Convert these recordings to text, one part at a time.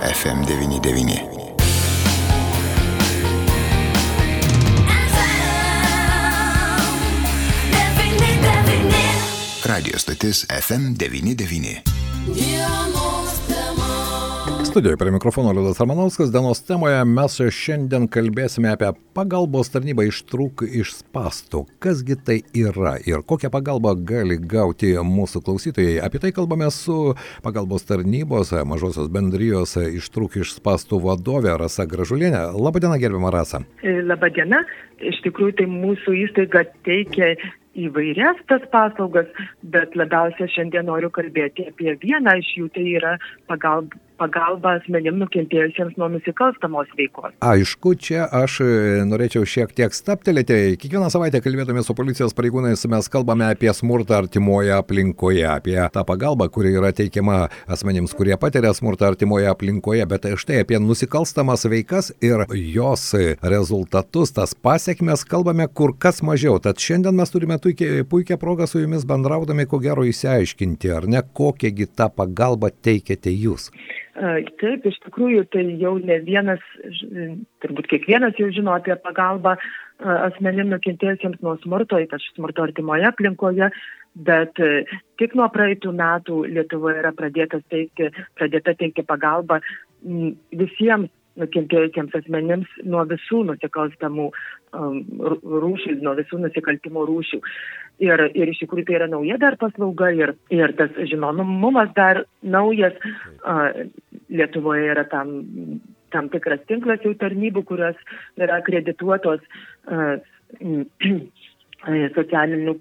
FM99. Radio stotis FM99. Studijoje prie mikrofono Liudas Ramanauskas. Dienos temoje mes šiandien kalbėsime apie pagalbos tarnybą ištrūk iš spastų. Kasgi tai yra ir kokią pagalbą gali gauti mūsų klausytojai. Apie tai kalbame su pagalbos tarnybos mažosios bendrijos ištrūk iš spastų vadovė Rasa Gražulienė. Labadiena, gerbiama Rasa. Labadiena. Iš tikrųjų, tai mūsų įstaiga teikia įvairias tas paslaugas, bet labiausiai šiandien noriu kalbėti apie vieną iš jų, tai yra pagalba, pagalba asmenim nukentėjusiems nuo nusikalstamos veikos. Aišku, čia aš e, norėčiau šiek tiek staptelėti. Kiekvieną savaitę kalbėdami su policijos pareigūnais mes kalbame apie smurtą artimoje aplinkoje, apie tą pagalbą, kuri yra teikiama asmenims, kurie patiria smurtą artimoje aplinkoje, bet štai apie nusikalstamas veikas ir jos rezultatus, tas pasiekmes kalbame kur kas mažiau. Tad šiandien mes turime puikia progą su jumis bendraudami, ko gero įsiaiškinti, ar ne, kokiagi tą pagalbą teikiate jūs. Taip, iš tikrųjų, tai jau ne vienas, turbūt kiekvienas jau žino apie pagalbą asmenim nukentėjusiems nuo smurto, ypač smurto artimoje aplinkoje, bet tik nuo praeitų metų Lietuvoje yra teikti, pradėta teikti pagalbą visiems nukentėjusiems asmenims nuo visų nusikalstamų rūšių, nuo visų nusikaltimo rūšių. Ir, ir iš tikrųjų tai yra nauja dar paslauga ir, ir tas žinomumas dar naujas. Lietuvoje yra tam, tam tikras tinklas jau tarnybų, kurios yra akredituotos. Uh, socialinių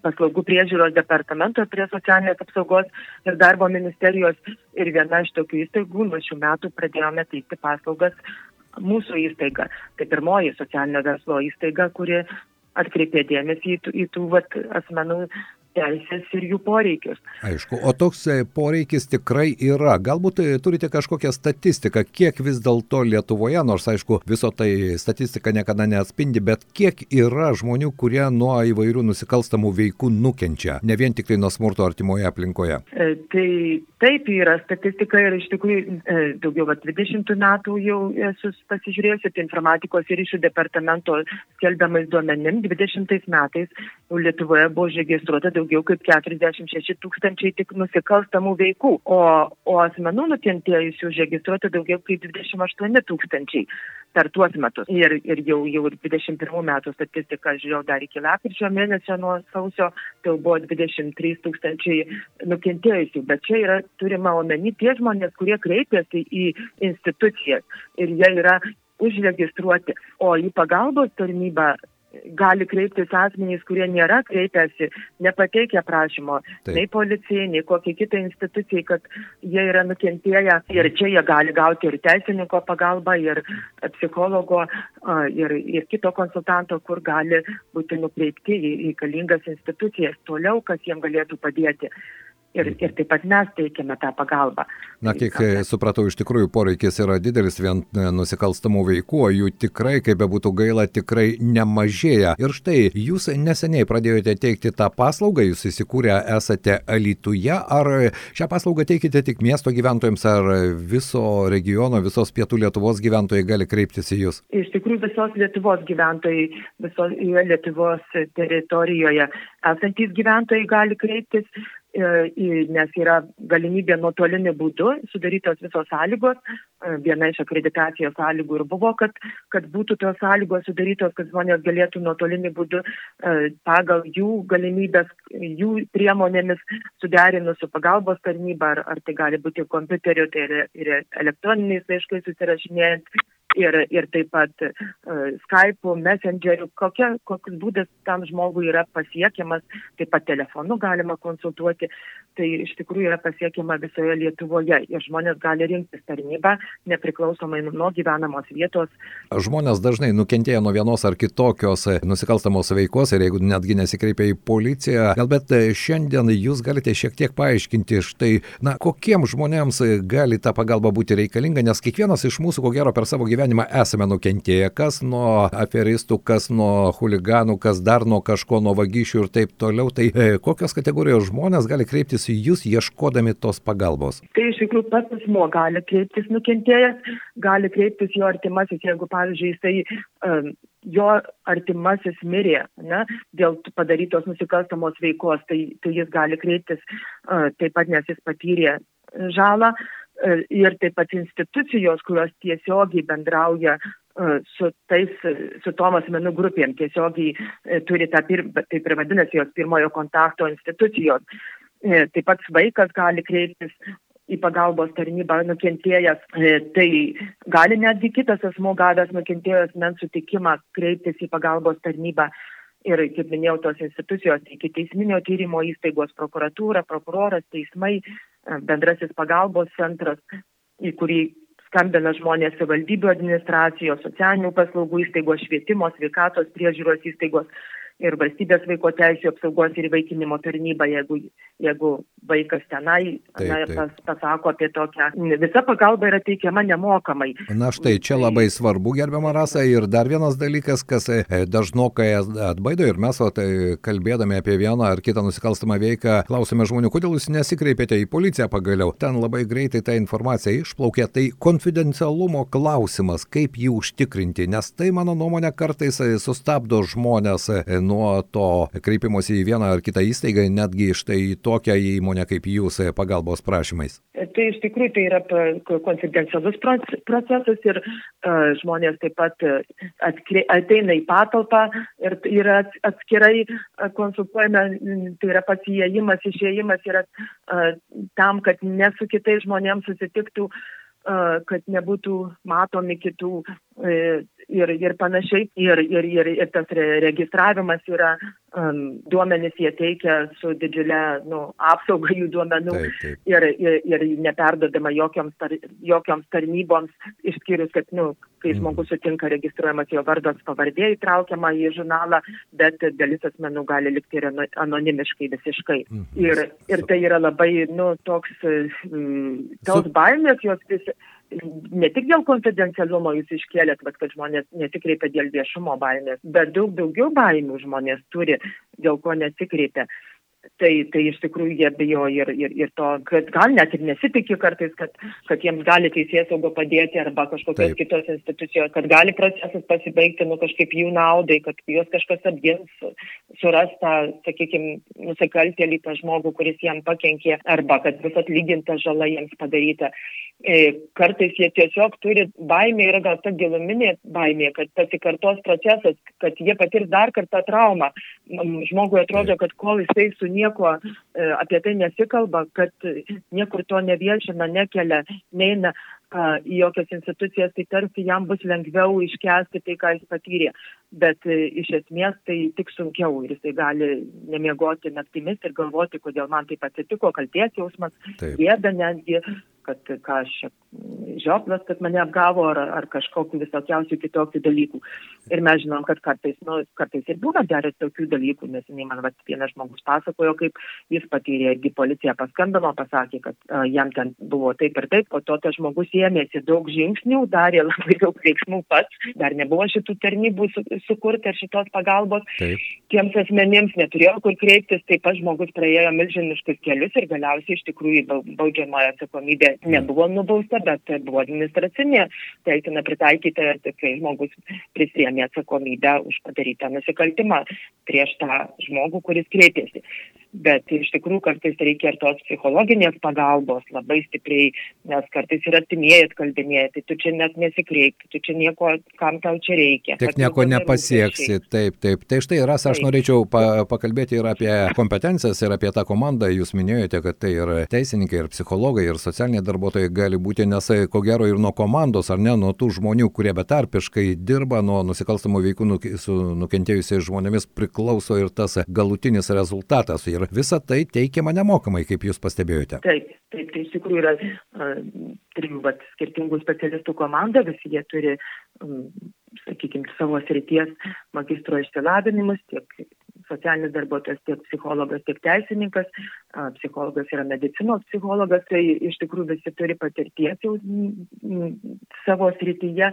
paslaugų priežiūros departamento prie socialinės apsaugos ir darbo ministerijos ir viena iš tokių įstaigų nuo šių metų pradėjome teikti paslaugas mūsų įstaiga. Tai pirmoji socialinio verslo įstaiga, kuri atkreipė dėmesį į tų, į tų vat, asmenų teisės ir jų poreikius. Aišku, o toks e, poreikis tikrai yra. Galbūt e, turite kažkokią statistiką, kiek vis dėlto Lietuvoje, nors aišku, viso tai statistika niekada neatspindi, bet kiek yra žmonių, kurie nuo įvairių nusikalstamų veikų nukenčia, ne vien tik tai nuo smurto artimoje aplinkoje. E, tai taip yra statistika ir iš tikrųjų e, daugiau va 20 metų jau esu pasižiūrėjusi tai informatikos ir ryšių departamento skelbiamais duomenim, 20 metais Lietuvoje buvo užregistruota daugiau kaip 46 tūkstančiai tik nusikalstamų veikų, o, o asmenų nukentėjusių užregistruota daugiau kaip 28 tūkstančiai per tuos metus. Ir, ir jau, jau 21 metų statistika, žiūrėjau, dar iki lapkričio mėnesio nuo sausio, tai buvo 23 tūkstančiai nukentėjusių. Bet čia yra turima omeny tie žmonės, kurie kreipiasi į institucijas ir jie yra užregistruoti. O į pagalbos tarnybą gali kreiptis asmenys, kurie nėra kreipęsi, nepateikę prašymo Taip. nei policijai, nei kokiai kitai institucijai, kad jie yra nukentėję ir čia jie gali gauti ir teisininko pagalbą, ir psichologo, ir, ir kito konsultanto, kur gali būti nukreipti į reikalingas institucijas toliau, kas jiems galėtų padėti ir, ir taip pat mes teikiame tą pagalbą. Na, kiek supratau, iš tikrųjų poreikis yra didelis vien e, nusikalstamų veikų, jų tikrai, kaip bebūtų gaila, tikrai nemažėja. Ir štai, jūs neseniai pradėjote teikti tą paslaugą, jūs įsikūrę esate Alituje, ar šią paslaugą teikite tik miesto gyventojams, ar viso regiono, visos pietų Lietuvos gyventojai gali kreiptis į jūs? Iš tikrųjų, visos Lietuvos gyventojai, visoje Lietuvos teritorijoje esantys gyventojai gali kreiptis E, nes yra galimybė nuotoliniu būdu sudarytos visos sąlygos. E, viena iš akreditacijos sąlygų ir buvo, kad, kad būtų tos sąlygos sudarytos, kad žmonės galėtų nuotoliniu būdu e, pagal jų galimybės, jų priemonėmis suderinus su pagalbos tarnyba, ar, ar tai gali būti kompiuteriu, tai ir elektroniniais laiškais susirašinėjant ir, ir taip pat uh, Skype'u, Messengeriu, kokia, kokius būdas tam žmogui yra pasiekiamas, taip pat telefonu galima konsultuoti, tai iš tikrųjų yra pasiekiama visoje Lietuvoje ir žmonės gali rinktis tarnybą nepriklausomai nuo gyvenamos vietos. Žmonės dažnai nukentėję nuo vienos ar kitokios nusikalstamos veikos ir jeigu netgi nesikreipia į policiją, galbūt šiandien jūs galite šiek tiek paaiškinti štai, na, kokiems žmonėms gali ta pagalba būti reikalinga, nes kiekvienas iš mūsų, ko gero, per savo gyvenimą gyvenimą esame nukentėję, kas nuo aferistų, kas nuo huliganų, kas dar nuo kažko, nuo vagysčių ir taip toliau. Tai e, kokios kategorijos žmonės gali kreiptis į jūs ieškodami tos pagalbos? Tai iš tikrųjų pats asmo gali kreiptis nukentėjęs, gali kreiptis jo artimasis, jeigu, pavyzdžiui, jisai um, jo artimasis mirė ne, dėl padarytos nusikalstamos veikos, tai, tai jis gali kreiptis uh, taip pat, nes jis patyrė žalą uh, ir taip pat institucijos, kurios tiesiogiai bendrauja uh, su tais, su tom asmenų grupėm, tiesiogiai uh, turi tą, pir, taip ir vadinasi, jos pirmojo kontakto institucijos. Taip pat vaikas gali kreiptis į pagalbos tarnybą nukentėjęs, e, tai gali netgi kitas asmo gavęs nukentėjęs men sutikimą kreiptis į pagalbos tarnybą. Ir, kaip minėjau, tos institucijos, iki teisminio tyrimo įstaigos, prokuratūra, prokuroras, teismai, e, bendrasis pagalbos centras, į kurį skambina žmonės savivaldybių administracijos, socialinių paslaugų įstaigos, švietimo, sveikatos priežiūros įstaigos ir valstybės vaiko teisų apsaugos ir įvaikinimo tarnyba, jeigu, jeigu vaikas tenai taip, na. Pas, pasako apie tokią. Visa pagalba yra teikiama nemokamai. Na štai čia labai svarbu, gerbiama Rasa. Ir dar vienas dalykas, kas e, dažnokai atbaido ir mes, tai kalbėdami apie vieną ar kitą nusikalstamą veiką, klausime žmonių, kodėl jūs nesikreipėte į policiją pagaliau. Ten labai greitai ta informacija išplaukė. Tai konfidencialumo klausimas, kaip jį užtikrinti, nes tai mano nuomonė kartais e, sustabdo žmonės nuo to kreipimosi į vieną ar kitą įstaigą, netgi štai į tokią įmonę kaip jūs e, pagalbos prašymais. Tai iš tikrųjų tai yra konfidencialus procesas ir žmonės taip pat e, atskri, ateina į patalpą ir yra atskirai konsultuojami, tai yra pats įėjimas, išėjimas yra tam, kad ne su kitais žmonėms susitiktų kad nebūtų matomi kitų ir, ir panašiai. Ir, ir, ir, ir tas registravimas yra um, duomenys jie teikia su didžiulė nu, apsauga jų duomenų taip, taip. Ir, ir, ir neperdodama jokioms, tar, jokioms tarnyboms, išskyrus, kad nu, kai mhm. žmogus sutinka registruojamas jo vardas pavardė įtraukiama į žurnalą, bet dalis asmenų gali likti ir anonimiškai visiškai. Mm. Ir, ir tai yra labai nu, toks, mm, tos baimės jos vis ne tik dėl konfidencialumo jūs iškėlėt, bet kad žmonės nesikreipia dėl viešumo baimės, bet daug daugiau baimių žmonės turi, dėl ko nesikreipia. Tai, tai iš tikrųjų jie bijo ir, ir, ir to, kad gal net ir nesitikė kartais, kad, kad jiems gali teisės saugo padėti arba kažkokios Taip. kitos institucijos, kad gali procesas pasibaigti nu kažkaip jų naudai, kad juos kažkas apgins, suras tą, sakykime, nusikaltėlį tą žmogų, kuris jam pakenkė, arba kad bus atlyginta žala jiems padaryta. E, kartais jie tiesiog turi baimę, yra gal ta giluminė baimė, kad pasikartos procesas, kad jie patirs dar kartą traumą. Žmogui atrodo, kad kol jisai su nieko e, apie tai nesikalba, kad niekur to neviešina, nekelia, neina į jokias institucijas, tai tarsi jam bus lengviau iškesti tai, ką jis patyrė. Bet e, iš esmės tai tik sunkiau ir jisai gali nemiegoti naktimis ir galvoti, kodėl man taip atsitiko, kalties jausmas, gėda netgi, kad ką aš žioplas, kad mane apgavo ar, ar kažkokiu visokiausių kitokių dalykų. Ir mes žinom, kad kartais, nu, kartais ir būna dar tokių dalykų, nes man vat, vienas žmogus pasakojo, kaip jis patyrė, irgi policija paskambino, pasakė, kad uh, jam ten buvo taip ir taip, o to tas žmogus ėmėsi daug žingsnių, darė labai daug veiksmų pats, dar nebuvo šitų tarnybų su, sukurti ar šitos pagalbos. Taip. Tiems asmenims neturėjo kur kreiptis, taip pat žmogus praėjo milžiniškus kelius ir galiausiai iš tikrųjų baudžiamojo atsakomybė nebuvo nubausta, bet buvo administracinė teisina pritaikyta, kai žmogus prisėmė atsakomybę už padarytą nusikaltimą prieš tą žmogų, kuris kreipėsi bet iš tikrųjų kartais reikia ir tos psichologinės pagalbos labai stipriai, nes kartais ir artimieji atkalbinėja, tai tu čia net nesikreipti, tu čia nieko, kam tau čia reikia. Tik nieko nepasieksi, taip, taip. Tai štai, Ras, aš norėčiau pa pakalbėti ir apie kompetencijas, ir apie tą komandą. Jūs minėjote, kad tai ir teisininkai, ir psichologai, ir socialiniai darbuotojai gali būti, nes ko gero ir nuo komandos, ar ne, nuo tų žmonių, kurie betarpiškai dirba, nuo nusikalstamų veikų nuk su nukentėjusiais žmonėmis priklauso ir tas galutinis rezultatas. Ir ir visa tai teikiama nemokamai, kaip jūs pastebėjote. Taip, taip, tai iš tikrųjų yra trijų vat, skirtingų specialistų komanda, visi jie turi, sakykime, savo srities magistro išsilavinimus, tiek socialinis darbuotojas, tiek psichologas, tiek teisininkas, psichologas yra medicinos psichologas, tai iš tikrųjų visi turi patirties jau savo srityje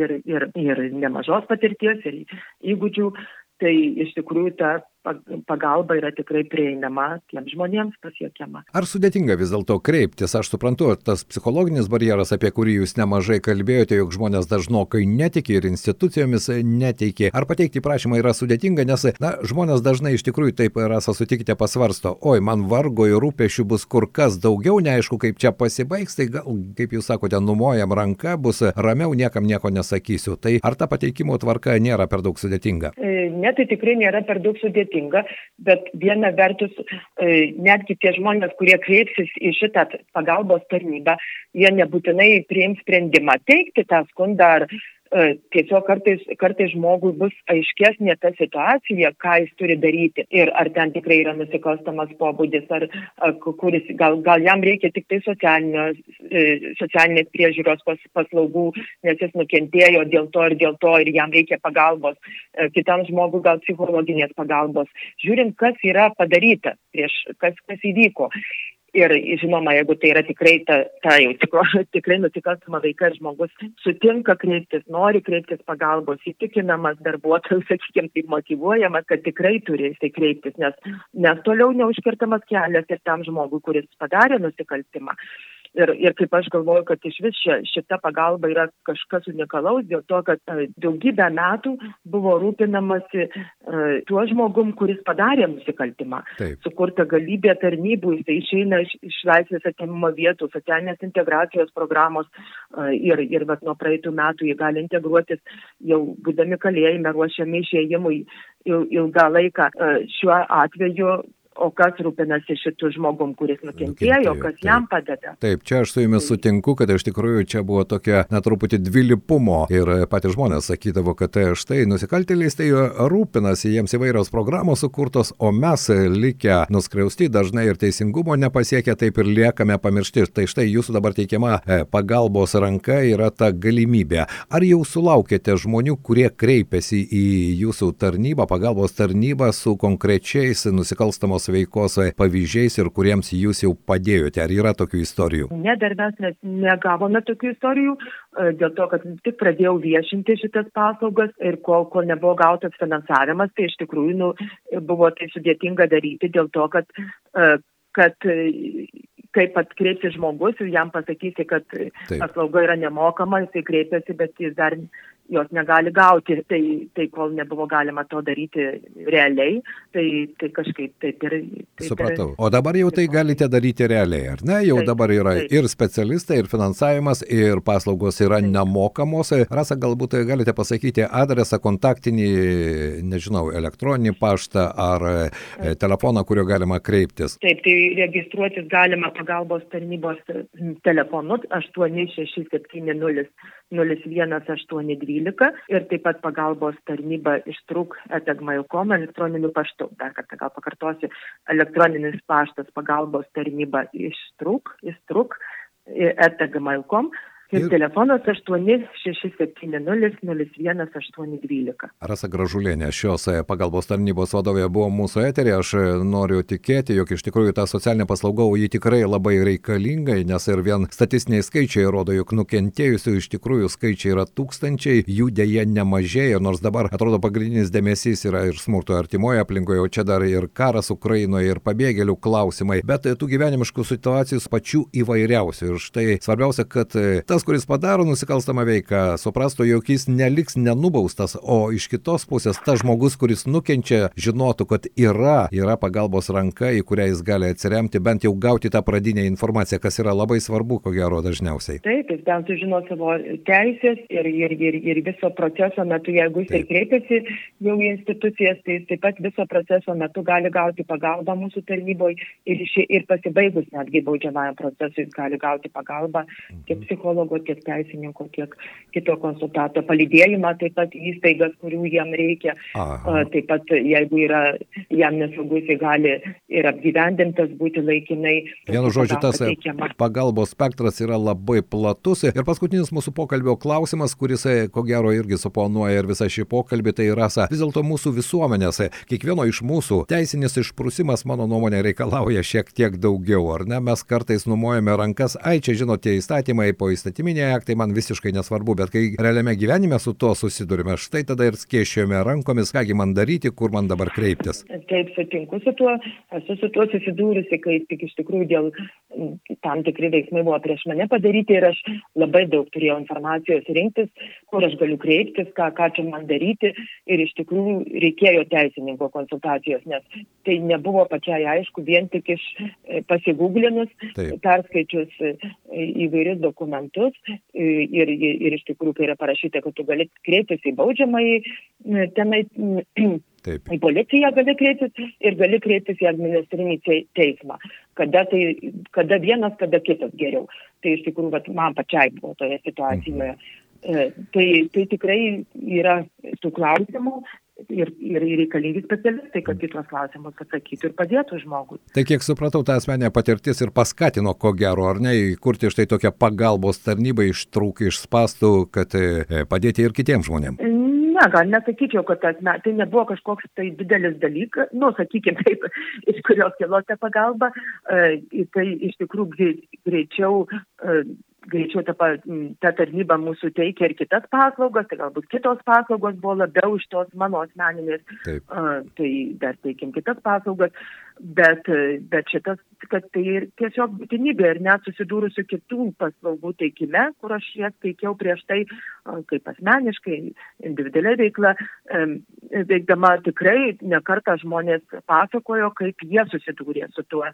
ir, ir, ir nemažos patirties ir įgūdžių, tai iš tikrųjų ta pagalba yra tikrai prieinama tiems žmonėms pasiekiama. Ar sudėtinga vis dėlto kreiptis? Aš suprantu, tas psichologinis barjeras, apie kurį jūs nemažai kalbėjote, jog žmonės dažnokai netiki ir institucijomis netiki. Ar pateikti prašymą yra sudėtinga, nes na, žmonės dažnai iš tikrųjų taip rasa sutikite pasvarsto, oi, man vargo ir rūpešių bus kur kas daugiau, neaišku, kaip čia pasibaigs, tai gal, kaip jūs sakote, numojam ranką, bus ramiau, niekam nieko nesakysiu. Tai ar ta pateikimo tvarka nėra per daug sudėtinga? E, ne, tai tikrai nėra per daug sudėtinga sudėtinga, bet viena vertus e, netgi tie žmonės, kurie kreipsis į šitą pagalbos tarnybą, jie nebūtinai priims sprendimą teikti tą skundą ar tiesiog kartais, kartais žmogui bus aiškesnė ta situacija, ką jis turi daryti ir ar ten tikrai yra nusikalstamas pobūdis, ar, ar kuris, gal, gal jam reikia tik tai e, socialinės priežiūros pas, paslaugų, nes jis nukentėjo dėl to ir dėl to ir jam reikia pagalbos, e, kitam žmogui gal psichologinės pagalbos, žiūrint, kas yra padaryta prieš, kas, kas įvyko. Ir žinoma, jeigu tai yra tikrai ta, ta jau tikro, tikrai nusikalstama veika žmogus sutinka kreiptis, nori kreiptis pagalbos, įtikinamas darbuotojas, sakykime, taip motivuojamas, kad tikrai turi jisai kreiptis, nes, nes toliau neužkirtamas kelias ir tam žmogui, kuris padarė nusikaltimą. Ir, ir kaip aš galvoju, kad iš vis šia, šita pagalba yra kažkas unikalaus dėl to, kad e, daugybę metų buvo rūpinamasi e, tuo žmogum, kuris padarė nusikaltimą. Taip. Sukurta galybė tarnybų, jisai išeina iš, iš laisvės atimimo vietų, socialinės integracijos programos e, ir, ir vat, nuo praeitų metų jie gali integruotis jau būdami kalėjime, ruošiami išėjimui ilgą laiką. Šiuo atveju o kas rūpinasi šitų žmogum, kuris nukentėjo, nukentėjo kas taip. jam padeda. Taip, čia aš su jumis sutinku, kad iš tikrųjų čia buvo tokia netruputį dvilipumo ir patys žmonės sakydavo, kad tai štai nusikaltėliais tai rūpinasi, jiems įvairios programos sukurtos, o mes likę nuskriausti dažnai ir teisingumo nepasiekę, taip ir liekame pamiršti. Tai štai jūsų dabar teikiama e, pagalbos ranka yra ta galimybė. Ar jau sulaukėte žmonių, kurie kreipiasi į jūsų tarnybą, pagalbos tarnybą su konkrečiais nusikalstamos tos veikos pavyzdžiais ir kuriems jūs jau padėjote? Ar yra tokių istorijų? Ne, dar mes negavome tokių istorijų, e, dėl to, kad tik pradėjau viešinti šitas paslaugas ir kol, kol nebuvo gautas finansavimas, tai iš tikrųjų nu, buvo tai sudėtinga daryti dėl to, kad, e, kad kaip atkreipsi žmogus ir jam pasakysi, kad Taip. paslauga yra nemokama, jisai kreipiasi, bet jis dar jos negali gauti, tai, tai kol nebuvo galima to daryti realiai, tai, tai kažkaip taip ir. Taip Supratau. O dabar jau tai galite daryti realiai, ar ne? Jau taip, dabar yra taip. ir specialistai, ir finansavimas, ir paslaugos yra taip. nemokamos. Rasa, galbūt galite pasakyti adresą, kontaktinį, nežinau, elektroninį paštą ar e, taip. telefoną, kuriuo galima kreiptis. Taip, tai registruotis galima pagalbos tarnybos telefonu 8670 0182 ir taip pat pagalbos tarnyba ištruk etagmail.com elektroniniu paštu. Dar kartą gal pakartosiu, elektroninis paštas pagalbos tarnyba ištruk, ištruk etagmail.com Ir, telefonas 8670-01-812. Rasa Gražulėnė, šios e, pagalbos tarnybos vadovė buvo mūsų eterė. Aš e, noriu tikėti, jog iš tikrųjų ta socialinė paslauga, o ji tikrai labai reikalinga, nes ir vien statistiniai skaičiai rodo, jog nukentėjusių iš tikrųjų skaičiai yra tūkstančiai, jų dėje nemažėja, nors dabar atrodo pagrindinis dėmesys yra ir smurto artimoje aplinkoje, o čia dar ir karas Ukrainoje, ir pabėgėlių klausimai, bet tų gyvenimiškų situacijų pačių įvairiausių. Ir štai svarbiausia, kad e, ta tas, kuris padaro nusikalstamą veiką, suprastų, jog jis neliks nenubaustas, o iš kitos pusės tas žmogus, kuris nukenčia, žinotų, kad yra, yra pagalbos ranka, į kurią jis gali atsiremti, bent jau gauti tą pradinę informaciją, kas yra labai svarbu, ko gero dažniausiai. Taip, jis bent žino savo teisės ir, ir, ir, ir viso proceso metu, jeigu jis ir kreipiasi jau į institucijas, tai taip pat viso proceso metu gali gauti pagalbą mūsų tarnyboje ir, ir pasibaigus netgi baudžiamajam procesui jis gali gauti pagalbą tiek mhm. Psichologo tiek teisininko, tiek kito konsultato, palydėjimą taip pat įstaigas, kurių jam reikia. Aha. Taip pat, jeigu yra jam nesaugus, jis gali ir apgyvendintas būti laikinai. Vienu žodžiu, tas pagalbos spektras yra labai platus. Ir paskutinis mūsų pokalbio klausimas, kuris, ko gero, irgi suponuoja ir visą šį pokalbį, tai yra, vis dėlto mūsų visuomenės, kiekvieno iš mūsų teisinis išprusimas, mano nuomonė, reikalauja šiek tiek daugiau, ar ne? Mes kartais numojame rankas, ai čia žinote, įstatymai po įstatyminiai aktai man visiškai nesvarbu, bet kai realiame gyvenime su tuo susidurime, štai tada ir skėščiojame rankomis, kągi man daryti, kur man dabar kreiptis. Taip, sutinku su tuo, esu su tuo susidūrusi, kai tik iš tikrųjų dėl tam tikri veiksmai buvo prieš mane padaryti ir aš labai daug turėjau informacijos rinktis, kur aš galiu kreiptis, ką, ką čia man daryti ir iš tikrųjų reikėjo teisininko konsultacijos, nes tai nebuvo pačiai aišku vien tik iš e, pasigūglinus, perskaičius e, įvairius dokumentus ir, ir, ir iš tikrųjų, kai yra parašyta, kad tu gali kreiptis į baudžiamąjį tenai Taip. Į policiją gali kreiptis ir gali kreiptis į administrinį teismą. Kada, tai, kada vienas, kada kitas geriau. Tai iš tikrųjų, man pačiai buvo toje situacijoje. Mhm. Tai, tai tikrai yra tų klausimų ir, ir reikalingi specialistai, kad į tuos klausimus atsakytų ir padėtų žmogui. Tai kiek supratau, ta asmenė patirtis ir paskatino, ko gero, ar ne, įkurti štai tokią pagalbos tarnybą ištrūk iš spastų, kad e, padėti ir kitiems žmonėms. Ne, gal nesakyčiau, kad tas, na, tai nebuvo kažkoks tai didelis dalykas, nu, sakykime taip, iš kurio kilo ta pagalba, e, tai iš tikrųjų greičiau e, greičiau ta, ta tarnyba mūsų teikia ir kitas paslaugas, tai galbūt kitos paslaugos buvo labiau iš tos mano asmeninės, uh, tai dar teikim kitas paslaugas, bet, bet šitas, kad tai ir tiesiog būtinybė ir net susidūrusių kitų paslaugų teikime, kur aš jas teikiau prieš tai, kaip asmeniškai, individualiai veikla, veikdama tikrai nekartą žmonės pasakojo, kaip jie susidūrė su tuo,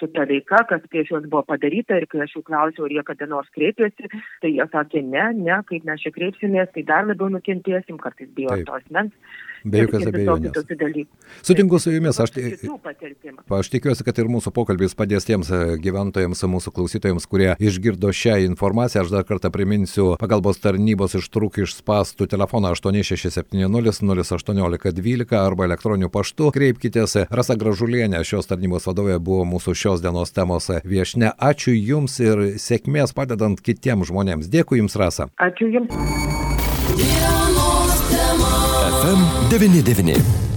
su ta veika, kas prieš juos buvo padaryta ir kai aš jų klausiau, ar jie kada nors kreipėsi, tai jie sakė, ne, ne, kaip mes čia kreipsimės, tai dar labiau nukentėsim, kartais bijo to asmens. Be jokios abejonės. Sutinku su jumis, aš, aš tikiuosi, kad ir mūsų pokalbis padės tiems e, gyventojams, mūsų klausytojams, kurie išgirdo šią informaciją. Aš dar kartą priminsiu pagalbos tarnybos ištrūk iš spastų telefoną 8670 01812 arba elektroniniu paštu. Kreipkitės. Rasa Gražulienė, šios tarnybos vadovė, buvo mūsų šios dienos temos viešne. Ačiū Jums ir sėkmės padedant kitiems žmonėms. Dėkui Jums, Rasa. Ačiū Jums. 99.